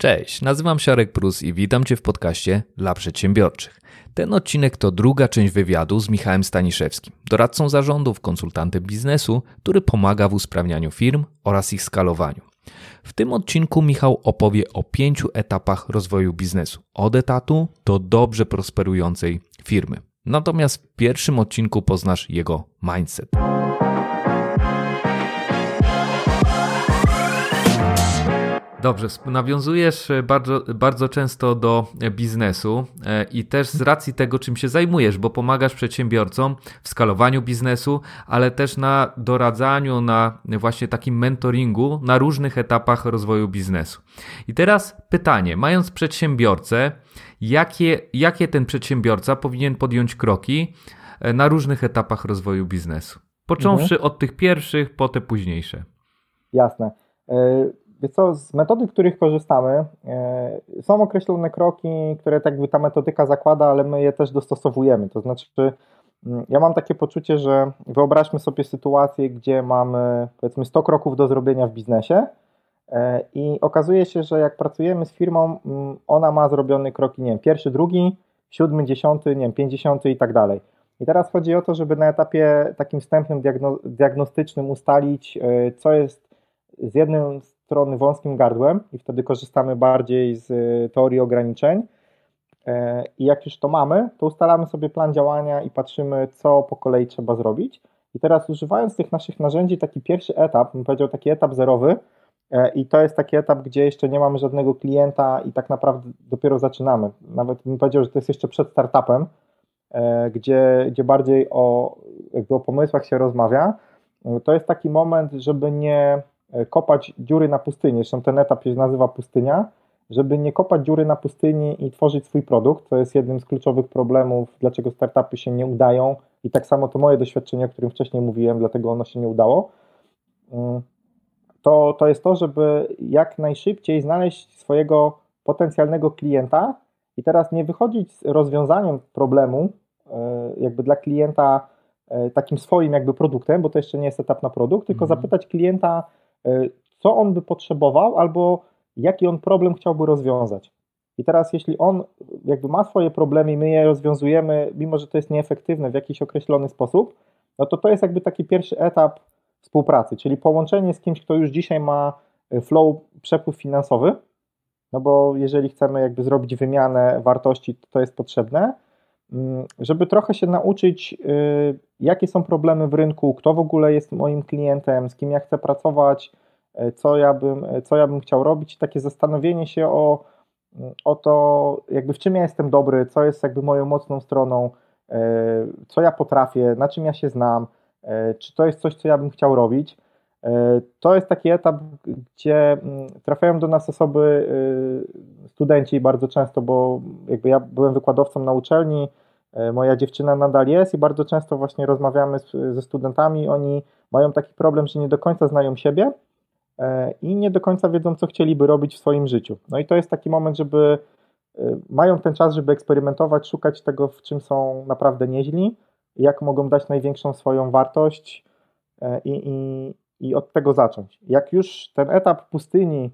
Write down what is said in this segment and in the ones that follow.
Cześć, nazywam się Arek Prus i witam Cię w podcaście dla przedsiębiorczych. Ten odcinek to druga część wywiadu z Michałem Staniszewskim, doradcą zarządów, konsultantem biznesu, który pomaga w usprawnianiu firm oraz ich skalowaniu. W tym odcinku Michał opowie o pięciu etapach rozwoju biznesu, od etatu do dobrze prosperującej firmy. Natomiast w pierwszym odcinku poznasz jego mindset. Dobrze, nawiązujesz e, bardzo, bardzo często do e, biznesu e, i też z racji tego, czym się zajmujesz, bo pomagasz przedsiębiorcom w skalowaniu biznesu, ale też na doradzaniu, na właśnie takim mentoringu na różnych etapach rozwoju biznesu. I teraz pytanie, mając przedsiębiorcę, jakie, jakie ten przedsiębiorca powinien podjąć kroki na różnych etapach rozwoju biznesu? Począwszy mhm. od tych pierwszych, po te późniejsze. Jasne. Więc co, z metody, których korzystamy, e, są określone kroki, które tak jakby ta metodyka zakłada, ale my je też dostosowujemy. To znaczy, mm, ja mam takie poczucie, że wyobraźmy sobie sytuację, gdzie mamy powiedzmy 100 kroków do zrobienia w biznesie e, i okazuje się, że jak pracujemy z firmą, mm, ona ma zrobiony kroki, nie wiem, pierwszy, drugi, siódmy, dziesiąty, nie wiem, pięćdziesiąty i tak dalej. I teraz chodzi o to, żeby na etapie takim wstępnym diagnostycznym ustalić, e, co jest z jednym strony wąskim gardłem i wtedy korzystamy bardziej z y, teorii ograniczeń. E, I jak już to mamy, to ustalamy sobie plan działania i patrzymy, co po kolei trzeba zrobić. I teraz używając tych naszych narzędzi, taki pierwszy etap, bym powiedział taki etap zerowy, e, i to jest taki etap, gdzie jeszcze nie mamy żadnego klienta i tak naprawdę dopiero zaczynamy. Nawet bym powiedział, że to jest jeszcze przed startupem, e, gdzie, gdzie bardziej o, jakby o pomysłach się rozmawia. To jest taki moment, żeby nie E, kopać dziury na pustyni, zresztą ten etap się nazywa pustynia, żeby nie kopać dziury na pustyni i tworzyć swój produkt, to jest jednym z kluczowych problemów, dlaczego startupy się nie udają. I tak samo to moje doświadczenie, o którym wcześniej mówiłem, dlatego ono się nie udało, mm, to, to jest to, żeby jak najszybciej znaleźć swojego potencjalnego klienta i teraz nie wychodzić z rozwiązaniem problemu e, jakby dla klienta e, takim swoim jakby produktem, bo to jeszcze nie jest etap na produkt, tylko mhm. zapytać klienta, E, co on by potrzebował albo jaki on problem chciałby rozwiązać. I teraz, jeśli on jakby ma swoje problemy i my je rozwiązujemy, mimo że to jest nieefektywne w jakiś określony sposób, no to to jest jakby taki pierwszy etap współpracy, czyli połączenie z kimś, kto już dzisiaj ma e, flow, przepływ finansowy, no bo jeżeli chcemy jakby zrobić wymianę wartości, to, to jest potrzebne, żeby trochę się nauczyć, y, jakie są problemy w rynku, kto w ogóle jest moim klientem, z kim ja chcę pracować, e, co ja bym, e, co ja bym chciał robić, takie zastanowienie się o, o to, jakby w czym ja jestem dobry, co jest jakby moją mocną stroną, co ja potrafię, na czym ja się znam, czy to jest coś, co ja bym chciał robić. To jest taki etap, gdzie mm, trafiają do nas osoby, studenci bardzo często, bo jakby ja byłem wykładowcą na uczelni, E, moja dziewczyna nadal jest i bardzo często właśnie rozmawiamy ze studentami. Oni mają taki problem, że nie do końca znają siebie e, i nie do końca wiedzą, co chcieliby robić w swoim życiu. No i to jest taki moment, żeby e, mają ten czas, żeby eksperymentować, szukać tego, w czym są naprawdę nieźli, jak mogą dać największą swoją wartość i, i, i od tego zacząć. Jak już ten etap pustyni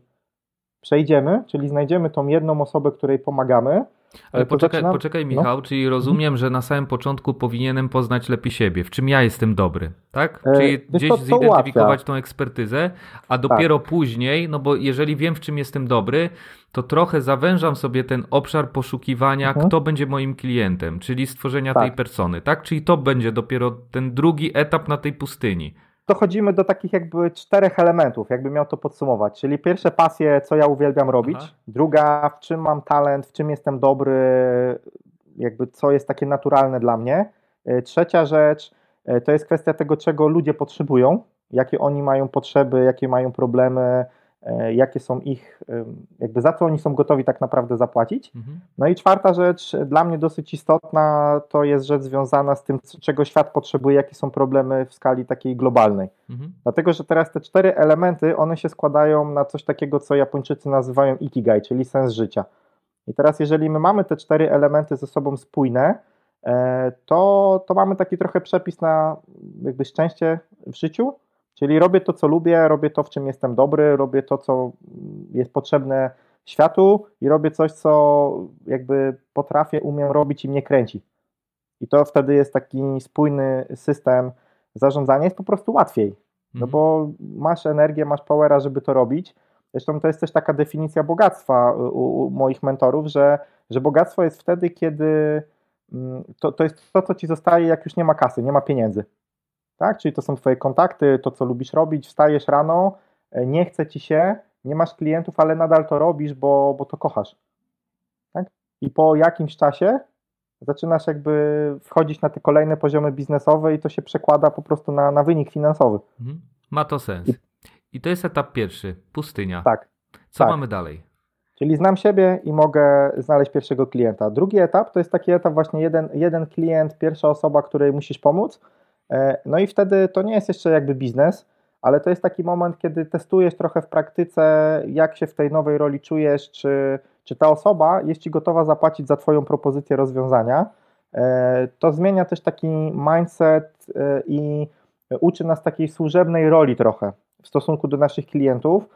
przejdziemy, czyli znajdziemy tą jedną osobę, której pomagamy, ale poczekaj, poczekaj no. Michał, no. czyli rozumiem, że na samym początku powinienem poznać lepiej siebie, w czym ja jestem dobry, tak? E, czyli gdzieś to, to zidentyfikować tą ekspertyzę, a dopiero tak. później, no bo jeżeli wiem, w czym jestem dobry, to trochę zawężam sobie ten obszar poszukiwania, mhm. kto będzie moim klientem, czyli stworzenia tak. tej persony, tak? Czyli to będzie dopiero ten drugi etap na tej pustyni dochodzimy do takich jakby czterech elementów, jakby miał to podsumować. Czyli pierwsze pasje, co ja uwielbiam robić. Aha. Druga, w czym mam talent, w czym jestem dobry, jakby co jest takie naturalne dla mnie. E, trzecia rzecz, e, to jest kwestia tego, czego ludzie potrzebują, jakie oni mają potrzeby, jakie mają problemy, jakie są ich, jakby za co oni są gotowi tak naprawdę zapłacić. Mhm. No i czwarta rzecz, dla mnie dosyć istotna, to jest rzecz związana z tym, czego świat potrzebuje, jakie są problemy w skali takiej globalnej. Mhm. Dlatego, że teraz te cztery elementy, one się składają na coś takiego, co Japończycy nazywają ikigai, czyli sens życia. I teraz, jeżeli my mamy te cztery elementy ze sobą spójne, e, to, to mamy taki trochę przepis na jakby szczęście w życiu, Czyli robię to, co lubię, robię to, w czym jestem dobry, robię to, co jest potrzebne światu i robię coś, co jakby potrafię, umiem robić i mnie kręci. I to wtedy jest taki spójny system zarządzania, jest po prostu łatwiej. No mhm. bo masz energię, masz powera, żeby to robić. Zresztą to jest też taka definicja bogactwa u, u moich mentorów, że, że bogactwo jest wtedy, kiedy mm, to, to jest to, co ci zostaje, jak już nie ma kasy, nie ma pieniędzy. Tak? Czyli to są twoje kontakty, to co lubisz robić, wstajesz rano, e, nie chce ci się, nie masz klientów, ale nadal to robisz, bo, bo to kochasz. Tak? I po jakimś czasie zaczynasz jakby wchodzić na te kolejne poziomy biznesowe i to się przekłada po prostu na, na wynik finansowy. Mhm. Ma to sens. I, I, to jest etap pierwszy, pustynia. Tak. Co tak. mamy dalej? Czyli znam siebie i mogę znaleźć pierwszego klienta. Drugi etap to jest taki etap właśnie jeden, jeden klient, pierwsza osoba, której musisz pomóc. E, no i wtedy to nie jest jeszcze jakby biznes, ale to jest taki moment, kiedy testujesz trochę w praktyce, jak się w tej nowej roli czujesz, czy, czy ta osoba jest ci gotowa zapłacić za Twoją propozycję rozwiązania. E, to zmienia też taki mindset e, i uczy nas takiej służebnej roli trochę w stosunku do naszych klientów,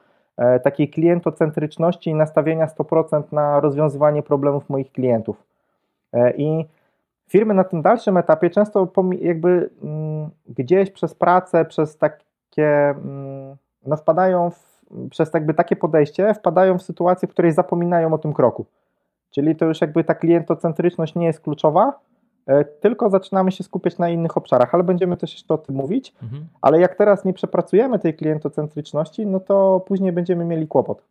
takiej klientocentryczności i nastawienia 100% na rozwiązywanie problemów moich klientów. I firmy na tym dalszym etapie często jakby mm, gdzieś przez pracę, przez takie, mm, no wpadają w przez jakby takie podejście wpadają w sytuację, w której zapominają o tym kroku. Czyli to już jakby ta klientocentryczność nie jest kluczowa, e, tylko zaczynamy się skupiać na innych obszarach, ale będziemy też jeszcze o tym mówić. Mhm. Ale jak teraz nie przepracujemy tej klientocentryczności, no to później będziemy mieli kłopot.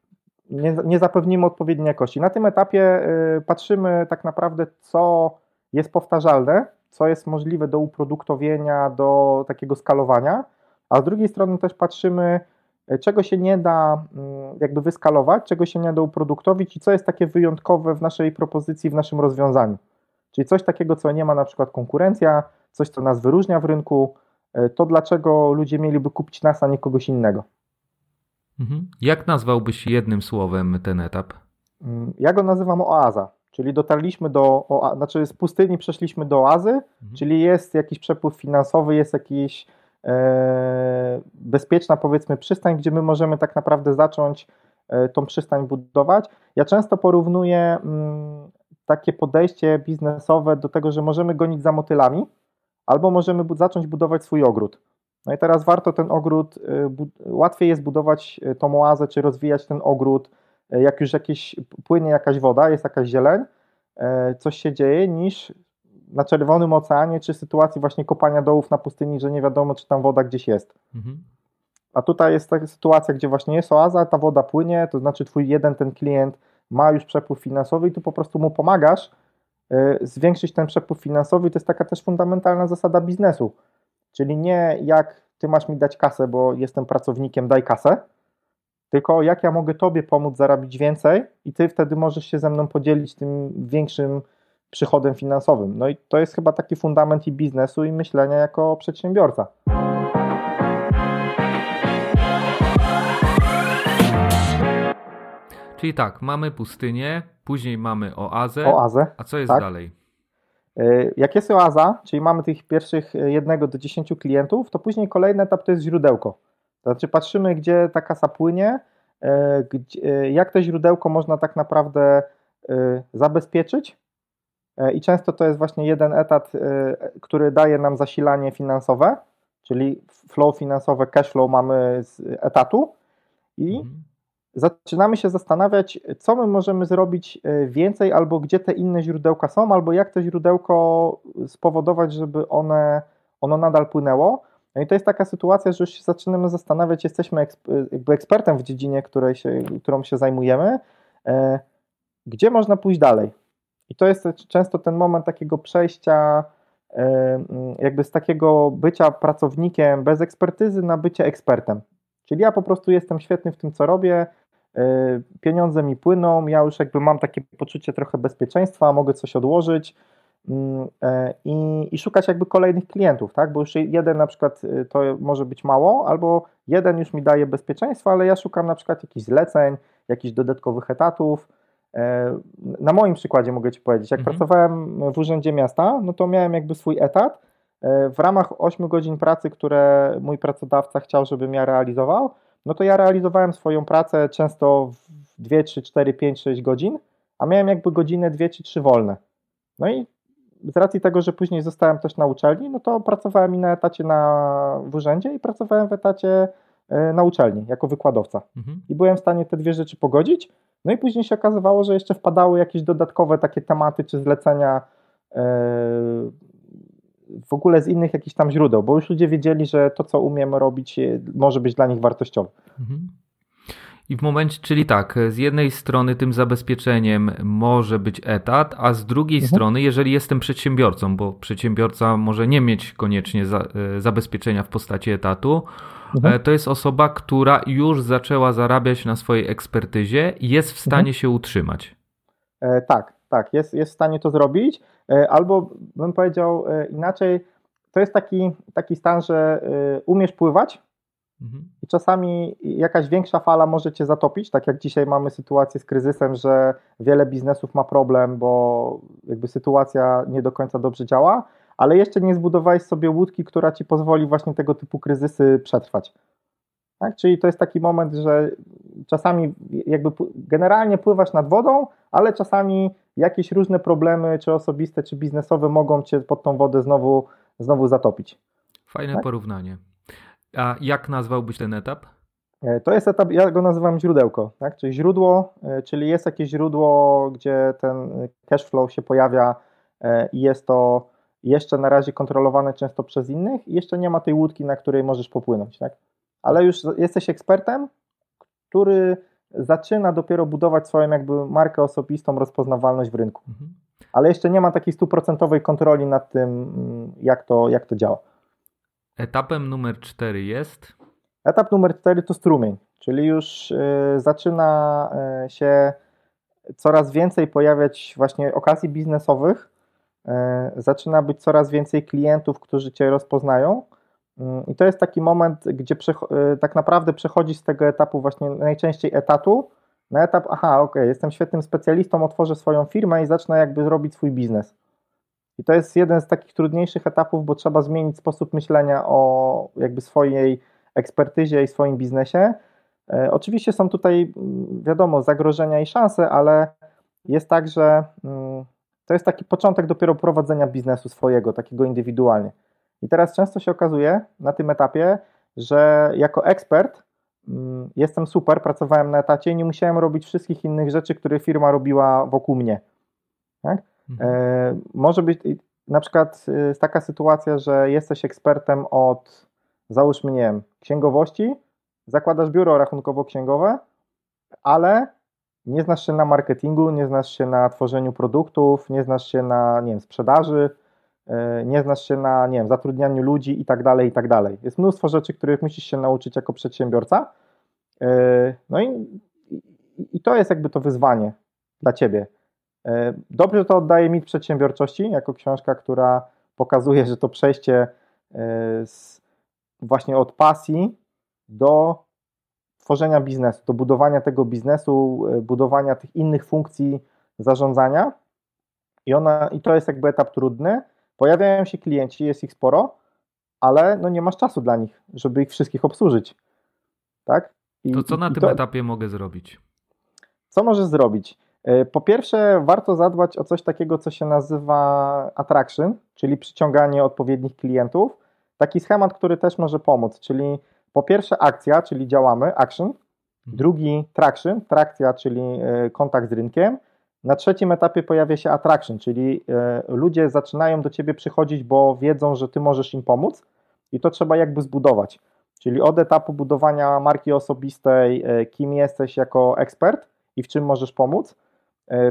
Nie, nie zapewnimy odpowiedniej jakości. Na tym etapie y, patrzymy tak naprawdę, co jest powtarzalne, co jest możliwe do uproduktowienia, do takiego skalowania, a z drugiej strony też patrzymy, E, czego się nie da mm, jakby wyskalować, czego się nie da uproduktowić i co jest takie wyjątkowe w naszej propozycji, w naszym rozwiązaniu. Czyli coś takiego, co nie ma na przykład konkurencja, coś, co nas wyróżnia w rynku, e, to dlaczego ludzie mieliby kupić nas, a nie kogoś innego. Mhm. Jak nazwałbyś jednym słowem ten etap? Mm, ja go nazywam oaza, czyli dotarliśmy do, o, znaczy z pustyni przeszliśmy do oazy, mhm. czyli jest jakiś przepływ finansowy, jest jakiś E, bezpieczna, powiedzmy, przystań, gdzie my możemy tak naprawdę zacząć e, tą przystań budować. Ja często porównuję mm, takie podejście biznesowe do tego, że możemy gonić za motylami, albo możemy zacząć budować swój ogród. No i teraz warto ten ogród, e, łatwiej jest budować tą oazę, czy rozwijać ten ogród, jak już jakieś, płynie jakaś woda, jest jakaś zieleń, coś się dzieje, niż na Czerwonym Oceanie, czy sytuacji właśnie kopania dołów na pustyni, że nie wiadomo, czy tam woda gdzieś jest. Mhm. A tutaj jest taka sytuacja, gdzie właśnie jest oaza, ta woda płynie, to znaczy twój jeden ten klient ma już przepływ finansowy i tu po prostu mu pomagasz yy, zwiększyć ten przepływ finansowy. To jest taka też fundamentalna zasada biznesu. Czyli nie jak ty masz mi dać kasę, bo jestem pracownikiem, daj kasę, tylko jak ja mogę tobie pomóc zarobić więcej i ty wtedy możesz się ze mną podzielić tym większym przychodem finansowym. No i to jest chyba taki fundament i biznesu, i myślenia jako przedsiębiorca. Czyli tak, mamy pustynię, później mamy oazę. Oazę. A co jest tak. dalej? E, jak jest oaza, czyli mamy tych pierwszych e, jednego do dziesięciu klientów, to później kolejny etap to jest źródełko. To znaczy patrzymy, gdzie ta kasa płynie, e, jak to źródełko można tak naprawdę zabezpieczyć, E, i często to jest właśnie jeden etat, e, który daje nam zasilanie finansowe, czyli flow finansowe, cash flow mamy z etatu i mhm. zaczynamy się zastanawiać, co my możemy zrobić e, więcej, albo gdzie te inne źródełka są, albo jak to źródełko spowodować, żeby one, ono nadal płynęło. No i to jest taka sytuacja, że już się zaczynamy zastanawiać, jesteśmy jakby ekspertem w dziedzinie, której się, którą się zajmujemy, gdzie można pójść dalej. I to jest często ten moment takiego przejścia, jakby z takiego bycia pracownikiem bez ekspertyzy na bycie ekspertem. Czyli ja po prostu jestem świetny w tym, co robię, e, pieniądze mi płyną, ja już jakby mam takie poczucie trochę bezpieczeństwa, mogę coś odłożyć e, i, i szukać jakby kolejnych klientów, tak? Bo już jeden na przykład e, to może być mało, albo jeden już mi daje bezpieczeństwo, ale ja szukam na przykład jakichś zleceń, jakichś dodatkowych etatów, E, na moim przykładzie mogę Ci powiedzieć, jak mhm. pracowałem w Urzędzie Miasta, no to miałem jakby swój etat. E, w ramach 8 godzin pracy, które mój pracodawca chciał, żebym ja realizował, no to ja realizowałem swoją pracę często w 2, 3, 4, 5, 6 godzin, a miałem jakby godzinę, 2 czy 3 wolne. No i z racji tego, że później zostałem też na uczelni, no to pracowałem i na etacie na, w urzędzie i pracowałem w etacie e, na uczelni jako wykładowca. Mhm. I byłem w stanie te dwie rzeczy pogodzić. No i później się okazywało, że jeszcze wpadały jakieś dodatkowe takie tematy czy zlecenia e, w ogóle z innych jakichś tam źródeł, bo już ludzie wiedzieli, że to, co umiemy robić, może być dla nich wartościowe. Mhm. I w momencie, czyli tak, z jednej strony tym zabezpieczeniem może być etat, a z drugiej mhm. strony, jeżeli jestem przedsiębiorcą, bo przedsiębiorca może nie mieć koniecznie za, e, zabezpieczenia w postaci etatu, mhm. E, to jest osoba, która już zaczęła zarabiać na swojej ekspertyzie i jest w stanie mhm. się utrzymać. E, tak, tak, jest, jest w stanie to zrobić, e, albo bym powiedział e, inaczej, to jest taki, taki stan, że e, umiesz pływać, Mhm. I czasami jakaś większa fala może cię zatopić, tak jak dzisiaj mamy sytuację z kryzysem, że wiele biznesów ma problem, bo jakby sytuacja nie do końca dobrze działa, ale jeszcze nie zbudowałeś sobie łódki, która ci pozwoli właśnie tego typu kryzysy przetrwać. Tak? Czyli to jest taki moment, że czasami jakby generalnie pływasz nad wodą, ale czasami jakieś różne problemy, czy osobiste, czy biznesowe, mogą cię pod tą wodę znowu, znowu zatopić. Fajne tak? porównanie. A jak nazwałbyś ten etap? E, to jest etap, ja go nazywam źródełko, tak? czyli źródło, e, czyli jest jakieś źródło, gdzie ten cash flow się pojawia e, i jest to jeszcze na razie kontrolowane często przez innych i jeszcze nie ma tej łódki, na której możesz popłynąć, tak? Ale już jesteś ekspertem, który zaczyna dopiero budować swoją jakby markę osobistą, rozpoznawalność w rynku. Mhm. Ale jeszcze nie ma takiej stuprocentowej kontroli nad tym, mm, jak to, jak to działa. Etapem numer 4 jest? Etap numer 4 to strumień, czyli już y, zaczyna y, się coraz więcej pojawiać właśnie okazji biznesowych, y, zaczyna być coraz więcej klientów, którzy Cię rozpoznają. I to jest taki moment, gdzie tak naprawdę przechodzi z tego etapu właśnie najczęściej etatu na etap, aha, ok, jestem świetnym specjalistą, otworzę swoją firmę i zacznę jakby robić swój biznes. I to jest jeden z takich trudniejszych etapów, bo trzeba zmienić sposób myślenia o jakby swojej ekspertyzie i swoim biznesie. E, oczywiście są tutaj, mm, wiadomo, zagrożenia i szanse, ale jest tak, że mm, to jest taki początek dopiero prowadzenia biznesu swojego, takiego indywidualnie. I teraz często się okazuje na tym etapie, że jako ekspert mm, jestem super, pracowałem na etacie i nie musiałem robić wszystkich innych rzeczy, które firma robiła wokół mnie. Tak? Mhm. E, może być na przykład y, taka sytuacja, że jesteś ekspertem od, załóżmy, nie wiem, księgowości, zakładasz biuro rachunkowo-księgowe, ale nie znasz się na marketingu, nie znasz się na tworzeniu produktów, nie znasz się na, nie wiem, sprzedaży, e, nie znasz się na, nie wiem, zatrudnianiu ludzi i tak dalej, i tak dalej. Jest mnóstwo rzeczy, których musisz się nauczyć jako przedsiębiorca. E, no i, i to jest jakby to wyzwanie dla ciebie. E, dobrze to oddaje mit przedsiębiorczości, jako książka, która pokazuje, że to przejście e, z, właśnie od pasji do tworzenia biznesu, do budowania tego biznesu, e, budowania tych innych funkcji zarządzania. I, ona, I to jest jakby etap trudny. Pojawiają się klienci, jest ich sporo, ale no nie masz czasu dla nich, żeby ich wszystkich obsłużyć. Tak? I, to co na tym to, etapie mogę zrobić? Co możesz zrobić? E, po pierwsze, warto zadbać o coś takiego, co się nazywa attraction, czyli przyciąganie odpowiednich klientów. Taki schemat, który też może pomóc, czyli po pierwsze akcja, czyli działamy, action, mhm. drugi traction, trakcja, czyli e, kontakt z rynkiem. Na trzecim etapie pojawia się attraction, czyli e, ludzie zaczynają do ciebie przychodzić, bo wiedzą, że ty możesz im pomóc i to trzeba jakby zbudować. Czyli od etapu budowania marki osobistej, kim jesteś jako ekspert i w czym możesz pomóc,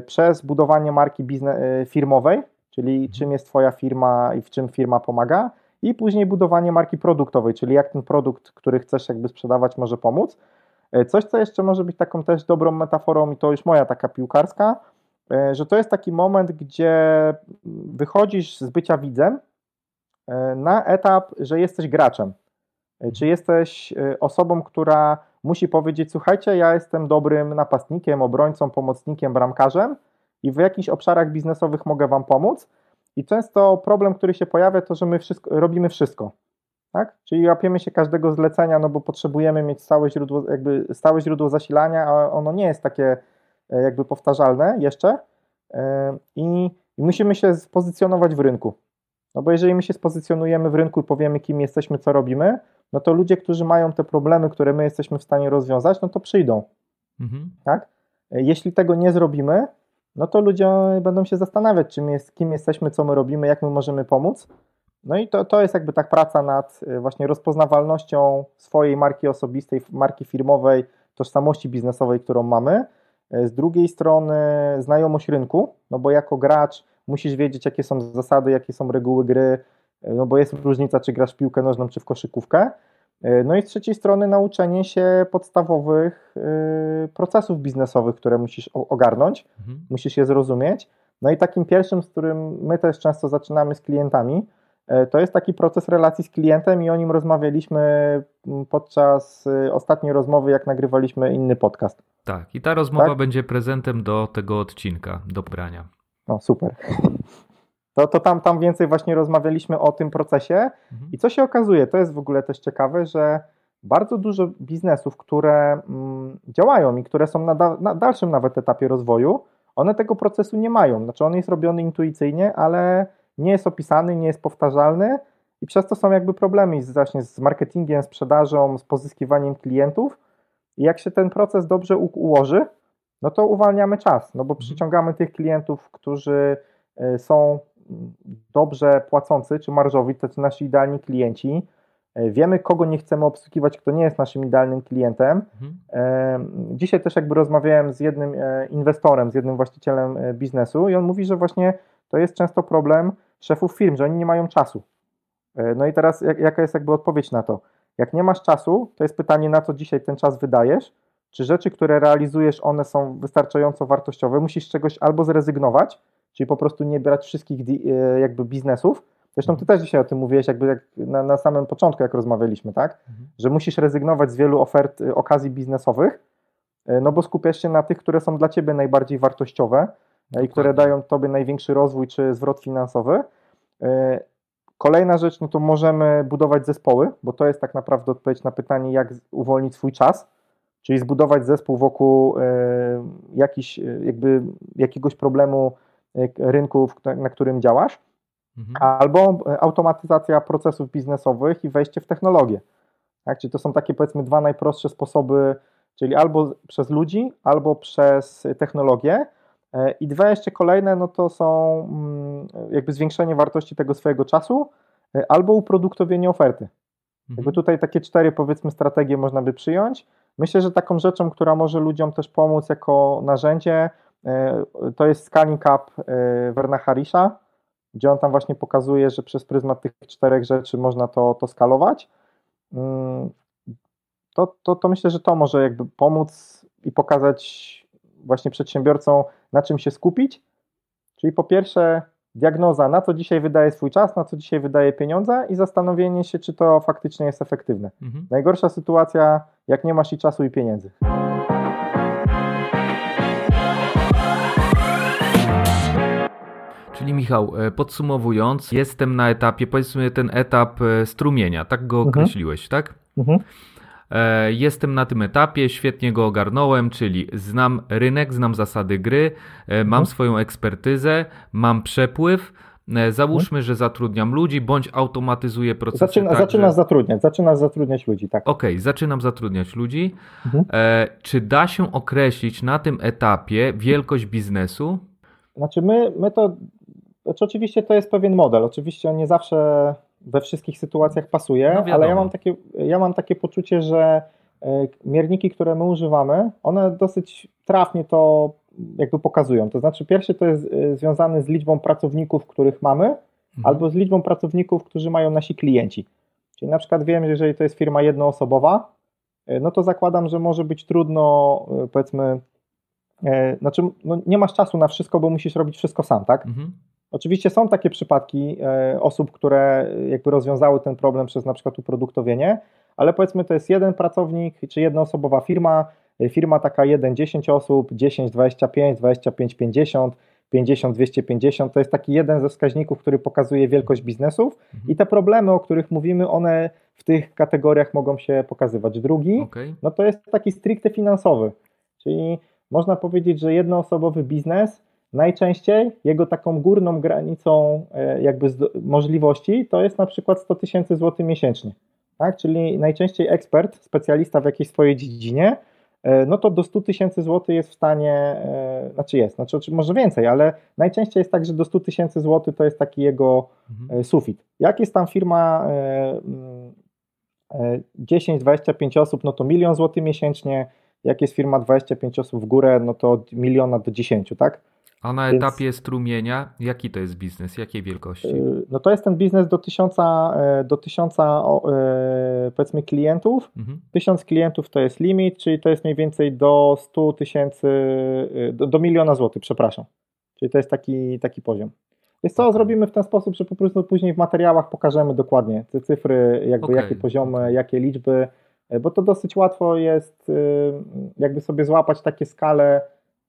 przez budowanie marki biznes, firmowej, czyli mhm. czym jest Twoja firma i w czym firma pomaga, i później budowanie marki produktowej, czyli jak ten produkt, który chcesz jakby sprzedawać, może pomóc. E, coś, co jeszcze może być taką też dobrą metaforą, i to już moja taka piłkarska, e, że to jest taki moment, gdzie wychodzisz z bycia widzem na etap, że jesteś graczem. Czy jesteś osobą, która musi powiedzieć: Słuchajcie, ja jestem dobrym napastnikiem, obrońcą, pomocnikiem, bramkarzem i w jakichś obszarach biznesowych mogę Wam pomóc. I często problem, który się pojawia, to że my wszystko, robimy wszystko. tak? Czyli łapiemy się każdego zlecenia, no bo potrzebujemy mieć stałe źródło, jakby stałe źródło zasilania, a ono nie jest takie e, jakby powtarzalne jeszcze e, i, i musimy się spozycjonować w rynku. No bo jeżeli my się spozycjonujemy w rynku i powiemy, kim jesteśmy, co robimy, no to ludzie, którzy mają te problemy, które my jesteśmy w stanie rozwiązać, no to przyjdą. Mhm. Tak? Jeśli tego nie zrobimy, no to ludzie będą się zastanawiać, czym jest, kim jesteśmy, co my robimy, jak my możemy pomóc. No i to, to jest jakby tak praca nad y, właśnie rozpoznawalnością swojej marki osobistej, marki firmowej, tożsamości biznesowej, którą mamy. Y, z drugiej strony znajomość rynku, no bo jako gracz musisz wiedzieć, jakie są zasady, jakie są reguły gry, no bo jest różnica, czy grasz w piłkę nożną, czy w koszykówkę. No i z trzeciej strony nauczenie się podstawowych procesów biznesowych, które musisz ogarnąć, mhm. musisz je zrozumieć. No i takim pierwszym, z którym my też często zaczynamy z klientami, E, to jest taki proces relacji z klientem i o nim rozmawialiśmy mm, podczas ostatniej rozmowy, jak nagrywaliśmy inny podcast. Tak, i ta rozmowa tak? będzie prezentem do tego odcinka, do brania. No super. To, to tam, tam więcej właśnie rozmawialiśmy o tym procesie mhm. i co się okazuje, to jest w ogóle też ciekawe, że bardzo dużo biznesów, które mm, działają i które są na, da, na dalszym nawet etapie rozwoju, one tego procesu nie mają. Znaczy on jest robiony intuicyjnie, ale nie jest opisany, nie jest powtarzalny i przez to są jakby problemy z, właśnie z marketingiem, sprzedażą, z pozyskiwaniem klientów. I jak się ten proces dobrze ułoży, no to uwalniamy czas, no bo mhm. przyciągamy tych klientów, którzy e, są dobrze płacący czy marżowi, to są nasi idealni klienci. E, wiemy, kogo nie chcemy obsługiwać, kto nie jest naszym idealnym klientem. Mhm. E, dzisiaj też jakby rozmawiałem z jednym inwestorem, z jednym właścicielem biznesu i on mówi, że właśnie to jest często problem, szefów firm, że oni nie mają czasu. E, no i teraz jak, jaka jest jakby odpowiedź na to? Jak nie masz czasu, to jest pytanie, na co dzisiaj ten czas wydajesz, czy rzeczy, które realizujesz, one są wystarczająco wartościowe, musisz z czegoś albo zrezygnować, czyli po prostu nie brać wszystkich e, jakby biznesów, Zresztą ty też dzisiaj o tym mówiłeś, jakby jak na, na samym początku, jak rozmawialiśmy, tak? Mhm. Że musisz rezygnować z wielu ofert, e, okazji biznesowych, no bo skupiasz się na tych, które są dla ciebie najbardziej wartościowe, i które dają Tobie największy rozwój czy zwrot finansowy. E, kolejna rzecz, no to możemy budować zespoły, bo to jest tak naprawdę odpowiedź na pytanie, jak uwolnić swój czas, czyli zbudować zespół wokół e, jakiś, e, jakby jakiegoś problemu rynku, na którym działasz, mhm. albo automatyzacja procesów biznesowych i wejście w technologię. Tak? Czyli to są takie powiedzmy dwa najprostsze sposoby, czyli albo przez ludzi, albo przez technologię, E, I dwa jeszcze kolejne, no to są mm, jakby zwiększenie wartości tego swojego czasu e, albo uproduktowienie oferty. Mhm. Jakby tutaj takie cztery powiedzmy strategie można by przyjąć. Myślę, że taką rzeczą, która może ludziom też pomóc jako narzędzie, e, to jest Scaling Up Werna Harisha, gdzie on tam właśnie pokazuje, że przez pryzmat tych czterech rzeczy można to, to skalować. Mm, to, to, to myślę, że to może jakby pomóc i pokazać właśnie przedsiębiorcom, na czym się skupić. Czyli po pierwsze, diagnoza, na co dzisiaj wydaje swój czas, na co dzisiaj wydaje pieniądze i zastanowienie się, czy to faktycznie jest efektywne. Mhm. Najgorsza sytuacja, jak nie masz i czasu, i pieniędzy. Czyli Michał, e, podsumowując, jestem na etapie, powiedzmy ten etap e, strumienia, tak go mhm. określiłeś, tak? Mhm. E, jestem na tym etapie, świetnie go ogarnąłem, czyli znam rynek, znam zasady gry, mam mhm. swoją ekspertyzę, mam przepływ. Załóżmy, że zatrudniam ludzi, bądź automatyzuję procesy. Zaczyna, tak, zaczynasz że... zatrudniać, zaczynasz zatrudniać ludzi, tak. Okej, okay, zaczynam zatrudniać ludzi. Mhm. E, czy da się określić na tym etapie wielkość biznesu? Znaczy, my, my to. Znaczy oczywiście to jest pewien model. Oczywiście on nie zawsze we wszystkich sytuacjach pasuje, no ale ja mam, takie, ja mam takie poczucie, że e, mierniki, które my używamy, one dosyć trafnie to jakby pokazują. To znaczy, pierwszy to jest e, związany z liczbą pracowników, których mamy, mhm. albo z liczbą pracowników, którzy mają nasi klienci. Czyli na przykład wiem, że jeżeli to jest firma jednoosobowa, e, no to zakładam, że może być trudno, powiedzmy, znaczy no nie masz czasu na wszystko, bo musisz robić wszystko sam, tak? Mhm. Oczywiście są takie przypadki e, osób, które jakby rozwiązały ten problem przez na przykład uproduktowienie, ale powiedzmy to jest jeden pracownik czy jednoosobowa firma, firma taka 1, 10 osób, 10, 25, 25, 50, 50, 250. To jest taki jeden ze wskaźników, który pokazuje wielkość biznesów i te problemy, o których mówimy, one w tych kategoriach mogą się pokazywać. Drugi, okay. no to jest taki stricte finansowy, czyli można powiedzieć, że jednoosobowy biznes najczęściej jego taką górną granicą e, jakby możliwości to jest na przykład 100 tysięcy złotych miesięcznie. Tak? Czyli najczęściej ekspert, specjalista w jakiejś swojej dziedzinie E, no to do 100 tysięcy złotych jest w stanie, e, znaczy jest, znaczy może więcej, ale najczęściej jest tak, że do 100 tysięcy złotych to jest taki jego mhm. Sufit. Jak jest tam firma 10-25 osób, no to milion złotych miesięcznie, jak jest firma 25 osób w górę, no to od miliona do 10, tak? A na Więc, etapie strumienia, jaki to jest biznes? Jakiej wielkości? Y, no to jest ten biznes do tysiąca, e, do tysiąca e, powiedzmy klientów. Mhm. Tysiąc klientów to jest limit, czyli to jest mniej więcej do 100 tysięcy, y, do, do, miliona złotych, przepraszam. Czyli to jest taki, taki poziom. Więc co, zrobimy w ten sposób, że po prostu później w materiałach pokażemy dokładnie te cyfry, jakby okay. jakie poziomy, jakie liczby, e, bo to dosyć łatwo jest y, jakby sobie złapać takie skale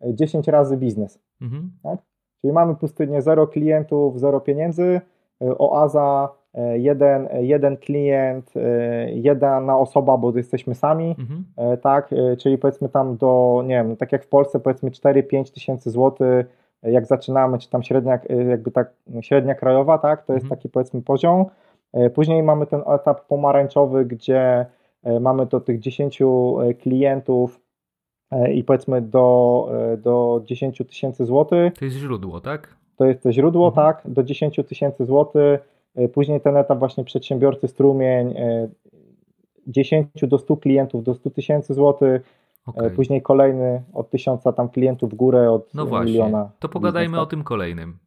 10 razy biznes. Mhm. Tak? Czyli mamy pustynię zero klientów, zero pieniędzy, e, oaza, e, jeden, jeden klient, e, jedna osoba, bo jesteśmy sami, mhm. tak, czyli powiedzmy tam do, nie wiem, tak jak w Polsce powiedzmy 4-5 tysięcy złotych, jak zaczynamy, czy tam średnia, jakby tak średnia krajowa, tak, to jest mhm. taki powiedzmy poziom. Później mamy ten etap pomarańczowy, gdzie mamy do tych 10 klientów, E, i powiedzmy do, e, do 10 tysięcy złotych. To jest źródło, tak? To jest to źródło, mhm. tak, do 10 tysięcy złotych. E, później ten etap właśnie przedsiębiorcy strumień 10 do 100 klientów do 100 tysięcy złotych. Okay. Później kolejny od tysiąca tam klientów w górę od no właśnie. miliona. To pogadajmy biznes, o tym kolejnym.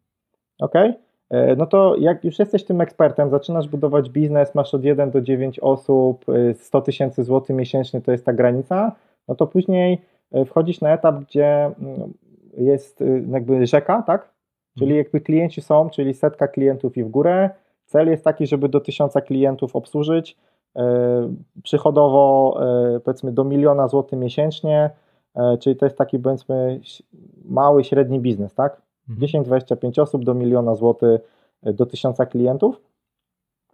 Okej. Okay. No to jak już jesteś tym ekspertem, zaczynasz budować biznes, masz od 1 do 9 osób, 100 tysięcy złotych miesięcznie to jest ta granica, no to później E, wchodzić na etap, gdzie mm, jest y, jakby rzeka, tak? Czyli mhm. jakby klienci są, czyli setka klientów i w górę. Cel jest taki, żeby do tysiąca klientów obsłużyć. E, przychodowo e, powiedzmy do miliona złotych miesięcznie, czyli to jest taki powiedzmy mały, średni biznes, tak? 10-25 mhm. osób do miliona złotych do tysiąca klientów.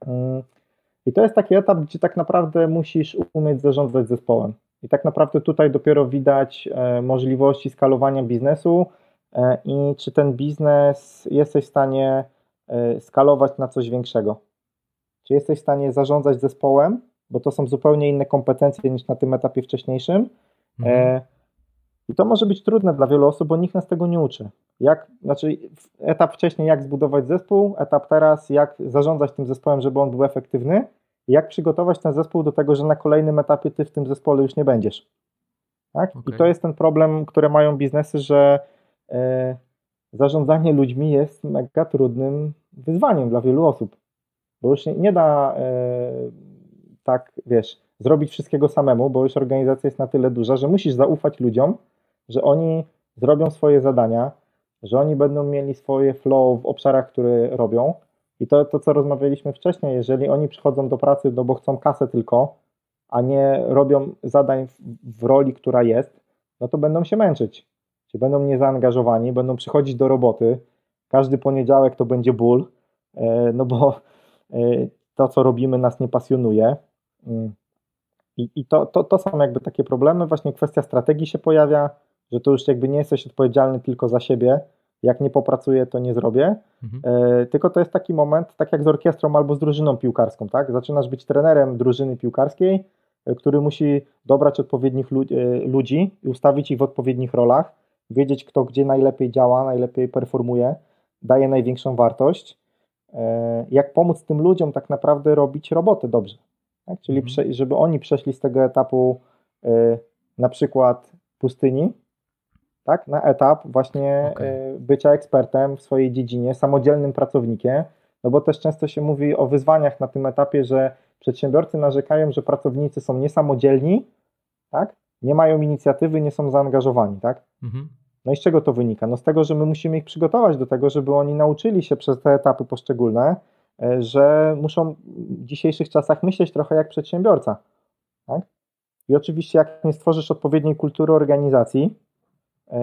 Mm, I to jest taki etap, gdzie tak naprawdę musisz umieć zarządzać zespołem. I tak naprawdę tutaj dopiero widać e, możliwości skalowania biznesu e, i czy ten biznes jesteś w stanie e, skalować na coś większego. Czy jesteś w stanie zarządzać zespołem, bo to są zupełnie inne kompetencje niż na tym etapie wcześniejszym. Mhm. I to może być trudne dla wielu osób, bo nikt nas tego nie uczy. Jak, znaczy etap wcześniej, jak zbudować zespół, etap teraz, jak zarządzać tym zespołem, żeby on był efektywny jak przygotować ten zespół do tego, że na kolejnym etapie ty w tym zespole już nie będziesz. Tak? Okay. I to jest ten problem, który mają biznesy, że e, zarządzanie ludźmi jest mega trudnym wyzwaniem dla wielu osób. Bo już nie, nie da e, tak, wiesz, zrobić wszystkiego samemu, bo już organizacja jest na tyle duża, że musisz zaufać ludziom, że oni zrobią swoje zadania, że oni będą mieli swoje flow w obszarach, które robią, i to, to, co rozmawialiśmy wcześniej, jeżeli oni przychodzą do pracy, no bo chcą kasę tylko, a nie robią zadań w, w roli, która jest, no to będą się męczyć. Czy będą niezaangażowani, będą przychodzić do roboty. Każdy poniedziałek to będzie ból, e, no bo e, to, co robimy, nas nie pasjonuje. Mm. I, i to, to, to są jakby takie problemy. Właśnie kwestia strategii się pojawia, że to już jakby nie jesteś odpowiedzialny tylko za siebie, jak nie popracuję, to nie zrobię. Mhm. E, tylko to jest taki moment, tak jak z orkiestrą albo z drużyną piłkarską, tak? Zaczynasz być trenerem drużyny piłkarskiej, e, który musi dobrać odpowiednich lu e, ludzi i ustawić ich w odpowiednich rolach, wiedzieć kto gdzie najlepiej działa, najlepiej performuje, daje największą wartość. E, jak pomóc tym ludziom tak naprawdę robić robotę dobrze. Tak? Czyli mhm. żeby oni przeszli z tego etapu e, na przykład pustyni, tak, na etap właśnie okay. Bycia ekspertem w swojej dziedzinie, samodzielnym pracownikiem, no bo też często się mówi o wyzwaniach na tym etapie, że przedsiębiorcy narzekają, że pracownicy są niesamodzielni, tak, nie mają inicjatywy, nie są zaangażowani, tak. Mhm. No i z czego to wynika? No z tego, że my musimy ich przygotować do tego, żeby oni nauczyli się przez te etapy poszczególne, e, że muszą w dzisiejszych czasach myśleć trochę jak przedsiębiorca, tak. I oczywiście jak nie stworzysz odpowiedniej kultury organizacji,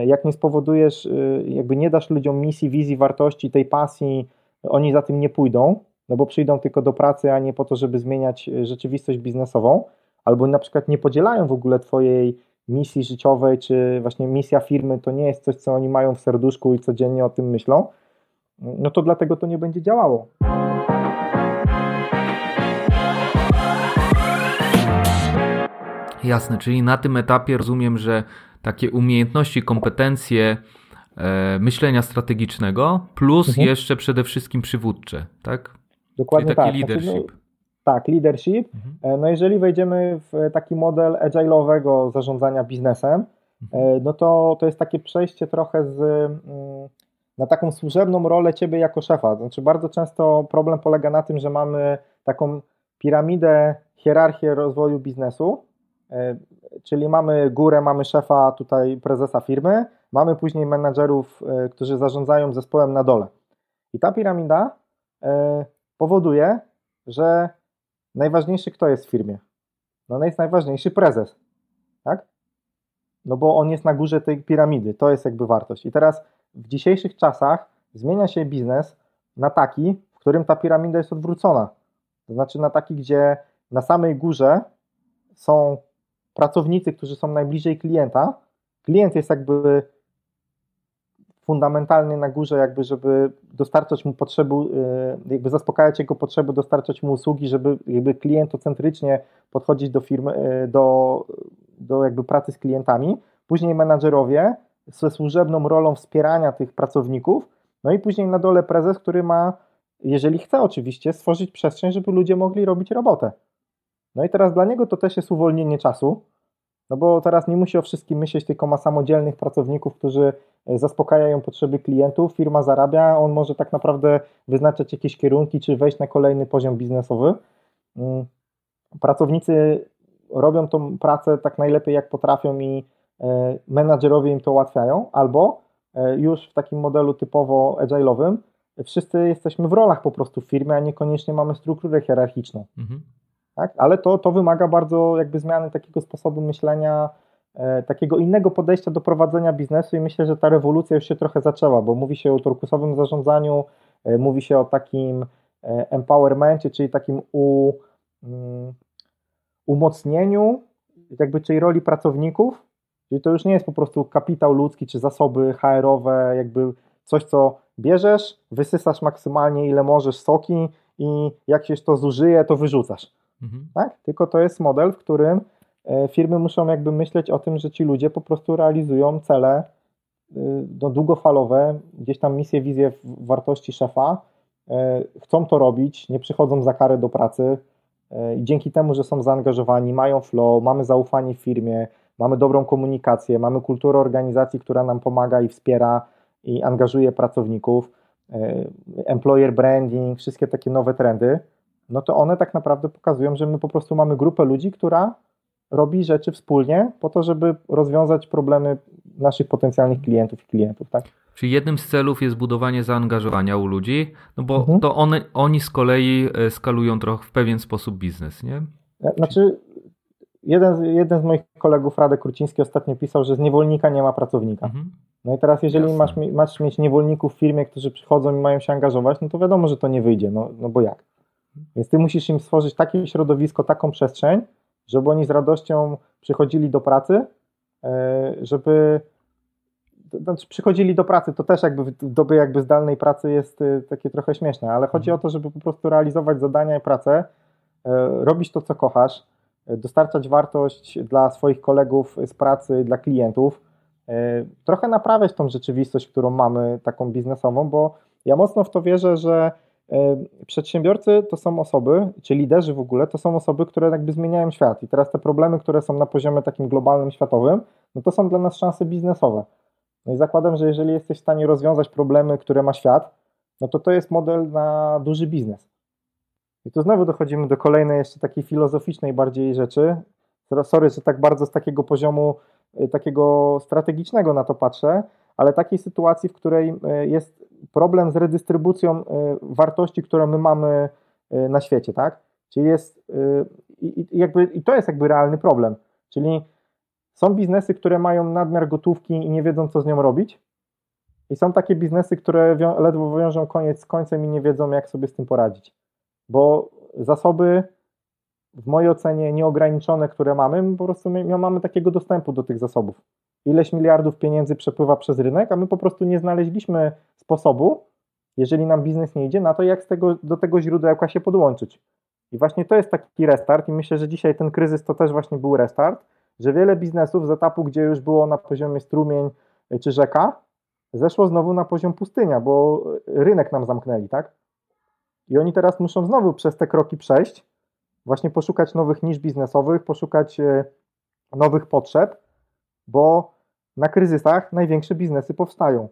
jak nie spowodujesz, jakby nie dasz ludziom misji, wizji, wartości, tej pasji, oni za tym nie pójdą, no bo przyjdą tylko do pracy, a nie po to, żeby zmieniać rzeczywistość biznesową, albo na przykład nie podzielają w ogóle Twojej misji życiowej, czy właśnie misja firmy to nie jest coś, co oni mają w serduszku i codziennie o tym myślą, no to dlatego to nie będzie działało. Jasne, czyli na tym etapie rozumiem, że takie umiejętności, kompetencje e, myślenia strategicznego, plus mhm. jeszcze przede wszystkim przywódcze, tak? Dokładnie czyli taki tak. leadership. Znaczy, no, tak, leadership. Mhm. E, no jeżeli wejdziemy w taki model agile'owego zarządzania biznesem, mhm. E, no to to jest takie przejście trochę z, mm, na taką służebną rolę ciebie jako szefa. Znaczy bardzo często problem polega na tym, że mamy taką piramidę, hierarchię rozwoju biznesu, czyli mamy górę, mamy szefa, tutaj prezesa firmy, mamy później menadżerów, którzy zarządzają zespołem na dole. I ta piramida powoduje, że najważniejszy kto jest w firmie? No jest najważniejszy prezes, tak? No bo on jest na górze tej piramidy, to jest jakby wartość. I teraz w dzisiejszych czasach zmienia się biznes na taki, w którym ta piramida jest odwrócona. To znaczy na taki, gdzie na samej górze są pracownicy, którzy są najbliżej klienta. Klient jest jakby fundamentalny na górze, jakby żeby dostarczać mu potrzeby, y, jakby zaspokajać jego potrzeby, dostarczać mu usługi, żeby jakby klientocentrycznie podchodzić do firmy, y, do, do jakby pracy z klientami. Później menadżerowie ze służebną rolą wspierania tych pracowników, no i później na dole prezes, który ma, jeżeli chce oczywiście, stworzyć przestrzeń, żeby ludzie mogli robić robotę. No i teraz dla niego to też jest uwolnienie czasu, no bo teraz nie musi o wszystkim myśleć, tylko ma samodzielnych pracowników, którzy e, zaspokajają potrzeby klientów, firma zarabia, on może tak naprawdę wyznaczać jakieś kierunki, czy wejść na kolejny poziom biznesowy. Mm, pracownicy robią tą pracę tak najlepiej jak potrafią i e, menadżerowie im to ułatwiają, albo e, już w takim modelu typowo agile'owym wszyscy jesteśmy w rolach po prostu w firmie, a niekoniecznie mamy strukturę hierarchiczną. Mhm tak? ale to, to wymaga bardzo jakby zmiany takiego sposobu myślenia, e, takiego innego podejścia do prowadzenia biznesu i myślę, że ta rewolucja już się trochę zaczęła, bo mówi się o turkusowym zarządzaniu, e, mówi się o takim e, empowermencie, czyli takim u, um, umocnieniu jakby czyli roli pracowników, czyli to już nie jest po prostu kapitał ludzki czy zasoby HR-owe, jakby coś, co bierzesz, wysysasz maksymalnie ile możesz soki i jak się to zużyje, to wyrzucasz. Mhm. Tak? Tylko to jest model, w którym e, firmy muszą jakby myśleć o tym, że ci ludzie po prostu realizują cele y, no, długofalowe, gdzieś tam misje, wizje wartości szefa, e, chcą to robić, nie przychodzą za karę do pracy e, i dzięki temu, że są zaangażowani, mają flow, mamy zaufanie w firmie, mamy dobrą komunikację, mamy kulturę organizacji, która nam pomaga i wspiera i angażuje pracowników, employer branding, wszystkie takie nowe trendy, no to one tak naprawdę pokazują, że my po prostu mamy grupę ludzi, która robi rzeczy wspólnie po to, żeby rozwiązać problemy naszych potencjalnych klientów i klientów, tak? Czyli jednym z celów jest budowanie zaangażowania u ludzi, no bo mhm. to one, oni z kolei e, skalują trochę w pewien sposób biznes, nie? E, znaczy, jeden, jeden z moich kolegów, Radek Kruciński, ostatnio pisał, że z niewolnika nie ma pracownika. Mhm. No i teraz, jeżeli masz, masz mieć niewolników w firmie, którzy przychodzą i mają się angażować, no to wiadomo, że to nie wyjdzie, no, no bo jak? Więc ty musisz im stworzyć takie środowisko, taką przestrzeń, żeby oni z radością przychodzili do pracy, e, żeby znaczy przychodzili do pracy, to też jakby w dobie jakby zdalnej pracy jest e, takie trochę śmieszne, ale chodzi o to, żeby po prostu realizować zadania i pracę, e, robić to, co kochasz, dostarczać wartość dla swoich kolegów z pracy, dla klientów, trochę naprawiać tą rzeczywistość, którą mamy, taką biznesową, bo ja mocno w to wierzę, że przedsiębiorcy to są osoby, czy liderzy w ogóle, to są osoby, które jakby zmieniają świat. I teraz te problemy, które są na poziomie takim globalnym, światowym, no to są dla nas szanse biznesowe. No i zakładam, że jeżeli jesteś w stanie rozwiązać problemy, które ma świat, no to to jest model na duży biznes. I tu znowu dochodzimy do kolejnej jeszcze takiej filozoficznej bardziej rzeczy. Sorry, że tak bardzo z takiego poziomu e, takiego strategicznego na to patrzę, ale takiej sytuacji, w której e, jest problem z redystrybucją e, wartości, które my mamy e, na świecie, tak? Czyli jest i, jakby, i to jest jakby realny problem. Czyli są biznesy, które mają nadmiar gotówki i nie wiedzą, co z nią robić. I są takie biznesy, które wią ledwo wiążą koniec z końcem i nie wiedzą, jak sobie z tym poradzić. Bo zasoby, w mojej ocenie, nieograniczone, które mamy, po prostu nie mamy takiego dostępu do tych zasobów. Ileś miliardów pieniędzy przepływa przez rynek, a my po prostu nie znaleźliśmy sposobu, jeżeli nam biznes nie idzie, na to, jak z tego, do tego źródełka się podłączyć. I właśnie to jest taki restart, i myślę, że dzisiaj ten kryzys to też właśnie był restart, że wiele biznesów z etapu, gdzie już było na poziomie strumień czy rzeka, zeszło znowu na poziom pustynia, bo rynek nam zamknęli, tak? I oni teraz muszą znowu przez te kroki przejść, właśnie poszukać nowych nisz biznesowych, poszukać e, nowych potrzeb, bo na kryzysach największe biznesy powstają.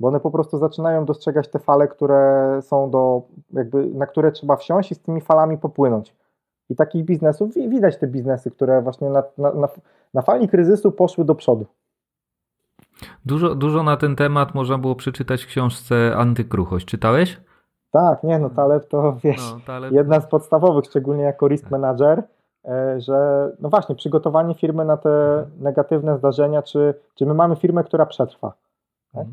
Bo one po prostu zaczynają dostrzegać te fale, które są do, jakby, na które trzeba wsiąść i z tymi falami popłynąć. I takich biznesów widać te biznesy, które właśnie na, na, na, na fali kryzysu poszły do przodu. Dużo, dużo na ten temat można było przeczytać w książce Antykruchość. Czytałeś? Tak, nie, no Taleb to wiesz, no, Taleb... jedna z podstawowych, szczególnie jako risk manager, e, że no właśnie, przygotowanie firmy na te negatywne zdarzenia, czy, czy my mamy firmę, która przetrwa. Tak?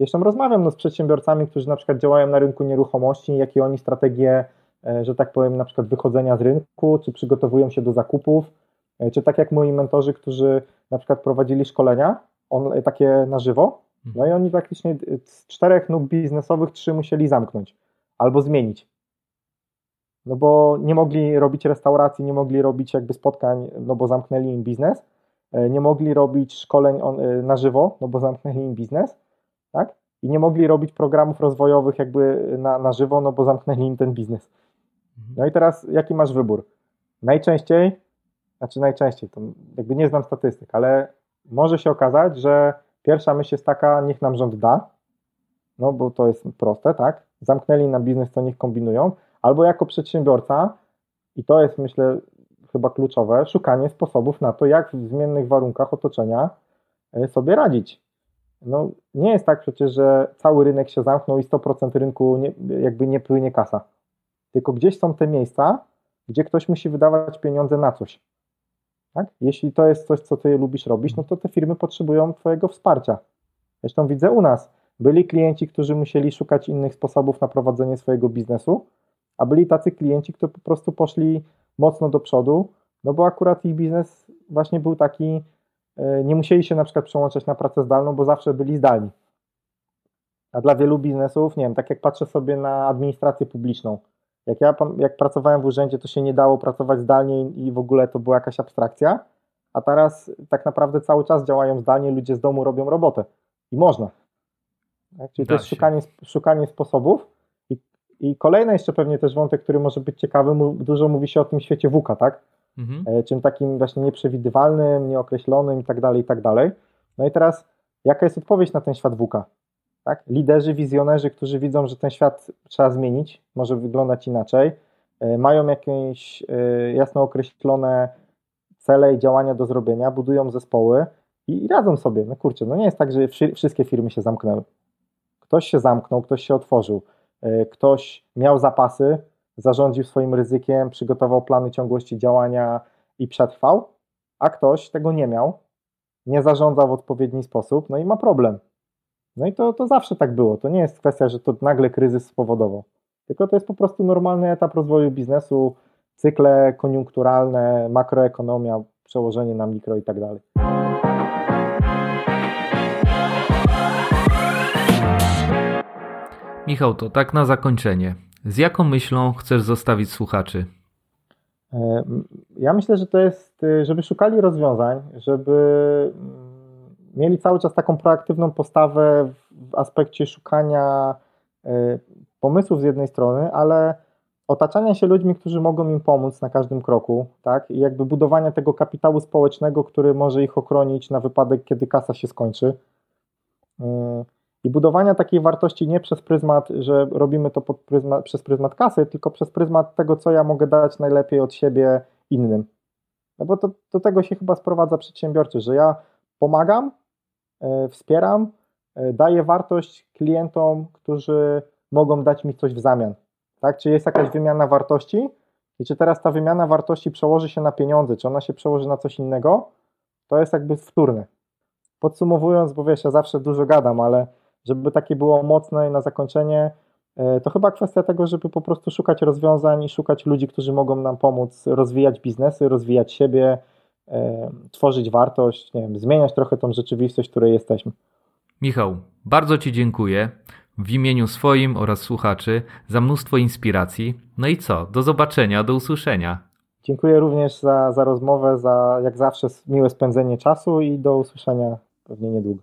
Zresztą rozmawiam no, z przedsiębiorcami, którzy na przykład działają na rynku nieruchomości, jakie oni strategie, e, że tak powiem, na przykład wychodzenia z rynku, czy przygotowują się do zakupów, e, czy tak jak moi mentorzy, którzy na przykład prowadzili szkolenia on, takie na żywo, no i oni praktycznie z czterech nóg biznesowych trzy musieli zamknąć albo zmienić. No bo nie mogli robić restauracji, nie mogli robić jakby spotkań, no bo zamknęli im biznes, e, nie mogli robić szkoleń na żywo, no bo zamknęli im biznes, tak? I nie mogli robić programów rozwojowych jakby na, na żywo, no bo zamknęli im ten biznes. Mhm. No i teraz jaki masz wybór? Najczęściej, znaczy najczęściej, to jakby nie znam statystyk, ale może się okazać, że pierwsza myśl jest taka, niech nam rząd da, no bo to jest proste, tak? Zamknęli na biznes, to niech kombinują, albo jako przedsiębiorca, i to jest myślę chyba kluczowe, szukanie sposobów na to, jak w zmiennych warunkach otoczenia e, sobie radzić. No, nie jest tak przecież, że cały rynek się zamknął i 100% rynku nie, jakby nie płynie kasa. Tylko gdzieś są te miejsca, gdzie ktoś musi wydawać pieniądze na coś. Tak? Jeśli to jest coś, co ty lubisz robić, no to te firmy potrzebują twojego wsparcia. Zresztą widzę u nas, byli klienci, którzy musieli szukać innych sposobów na prowadzenie swojego biznesu, a byli tacy klienci, którzy po prostu poszli mocno do przodu, no bo akurat ich biznes właśnie był taki, nie musieli się na przykład przełączać na pracę zdalną, bo zawsze byli zdalni. A dla wielu biznesów, nie wiem, tak jak patrzę sobie na administrację publiczną, jak ja jak pracowałem w urzędzie, to się nie dało pracować zdalnie i w ogóle to była jakaś abstrakcja, a teraz tak naprawdę cały czas działają zdalnie, ludzie z domu robią robotę i można. Tak? Czyli da to jest szukanie, szukanie sposobów. I, I kolejny jeszcze pewnie też wątek, który może być ciekawy, dużo mówi się o tym świecie WUKA, tak? Mhm. E, czym takim właśnie nieprzewidywalnym, nieokreślonym i tak dalej, i tak dalej. No i teraz, jaka jest odpowiedź na ten świat WUKA? Tak? Liderzy, wizjonerzy, którzy widzą, że ten świat trzeba zmienić, może wyglądać inaczej, e, mają jakieś e, jasno określone cele i działania do zrobienia, budują zespoły i, radzą sobie. No kurczę, no nie jest tak, że wszystkie firmy się zamknęły. Ktoś się zamknął, ktoś się otworzył, ktoś miał zapasy, zarządził swoim ryzykiem, przygotował plany ciągłości działania i przetrwał, a ktoś tego nie miał, nie zarządzał w odpowiedni sposób, no i ma problem. No i to, to zawsze tak było. To nie jest kwestia, że to nagle kryzys spowodował, tylko to jest po prostu normalny etap rozwoju biznesu, cykle koniunkturalne, makroekonomia, przełożenie na mikro i tak dalej. Michał, to tak na zakończenie. Z jaką myślą chcesz zostawić słuchaczy? E, ja myślę, że to jest, y, żeby szukali rozwiązań, żeby mm, mieli cały czas taką proaktywną postawę w aspekcie szukania y, pomysłów z jednej strony, ale otaczania się ludźmi, którzy mogą im pomóc na każdym kroku, tak? I jakby budowania tego kapitału społecznego, który może ich ochronić na wypadek, kiedy kasa się skończy. I budowania takiej wartości nie przez pryzmat, że robimy to pryzmat, przez pryzmat kasy, tylko przez pryzmat tego, co ja mogę dać najlepiej od siebie innym. No bo to, do tego się chyba sprowadza przedsiębiorczy, że ja pomagam, e, wspieram, e, daję wartość klientom, którzy mogą dać mi coś w zamian. Tak? Czy jest jakaś wymiana wartości i czy teraz ta wymiana wartości przełoży się na pieniądze, czy ona się przełoży na coś innego, to jest jakby wtórne. Podsumowując, bo wiesz, ja zawsze dużo gadam, ale żeby takie było mocne i na zakończenie, e, to chyba kwestia tego, żeby po prostu szukać rozwiązań i szukać ludzi, którzy mogą nam pomóc rozwijać biznesy, rozwijać siebie, e, tworzyć wartość, nie wiem, zmieniać trochę tą rzeczywistość, w której jesteśmy. Michał, bardzo Ci dziękuję w imieniu swoim oraz słuchaczy za mnóstwo inspiracji. No i co? Do zobaczenia, do usłyszenia. Dziękuję również za, za rozmowę, za jak zawsze miłe spędzenie czasu i do usłyszenia pewnie niedługo.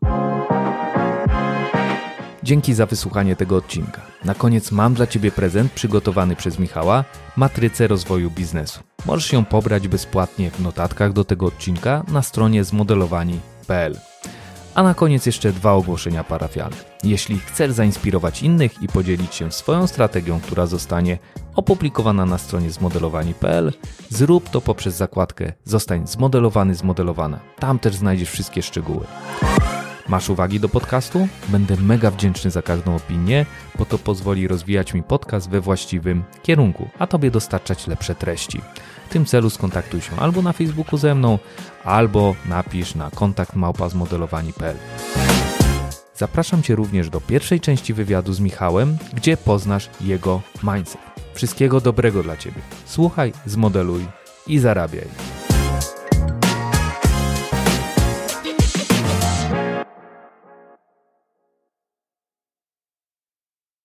Dzięki za wysłuchanie tego odcinka. Na koniec mam dla Ciebie prezent przygotowany przez Michała Matrycę rozwoju biznesu. Możesz ją pobrać bezpłatnie w notatkach do tego odcinka na stronie zmodelowani.pl. A na koniec jeszcze dwa ogłoszenia parafialne. Jeśli chcesz zainspirować innych i podzielić się swoją strategią, która zostanie opublikowana na stronie zmodelowani.pl, zrób to poprzez zakładkę Zostań zmodelowany, zmodelowana. Tam też znajdziesz wszystkie szczegóły. Masz uwagi do podcastu? Będę mega wdzięczny za każdą opinię, bo to pozwoli rozwijać mi podcast we właściwym kierunku, a Tobie dostarczać lepsze treści. W tym celu skontaktuj się albo na Facebooku ze mną, albo napisz na kontakt małpazmodelowani.pl. Zapraszam Cię również do pierwszej części wywiadu z Michałem, gdzie poznasz jego mindset. Wszystkiego dobrego dla Ciebie. Słuchaj, zmodeluj i zarabiaj.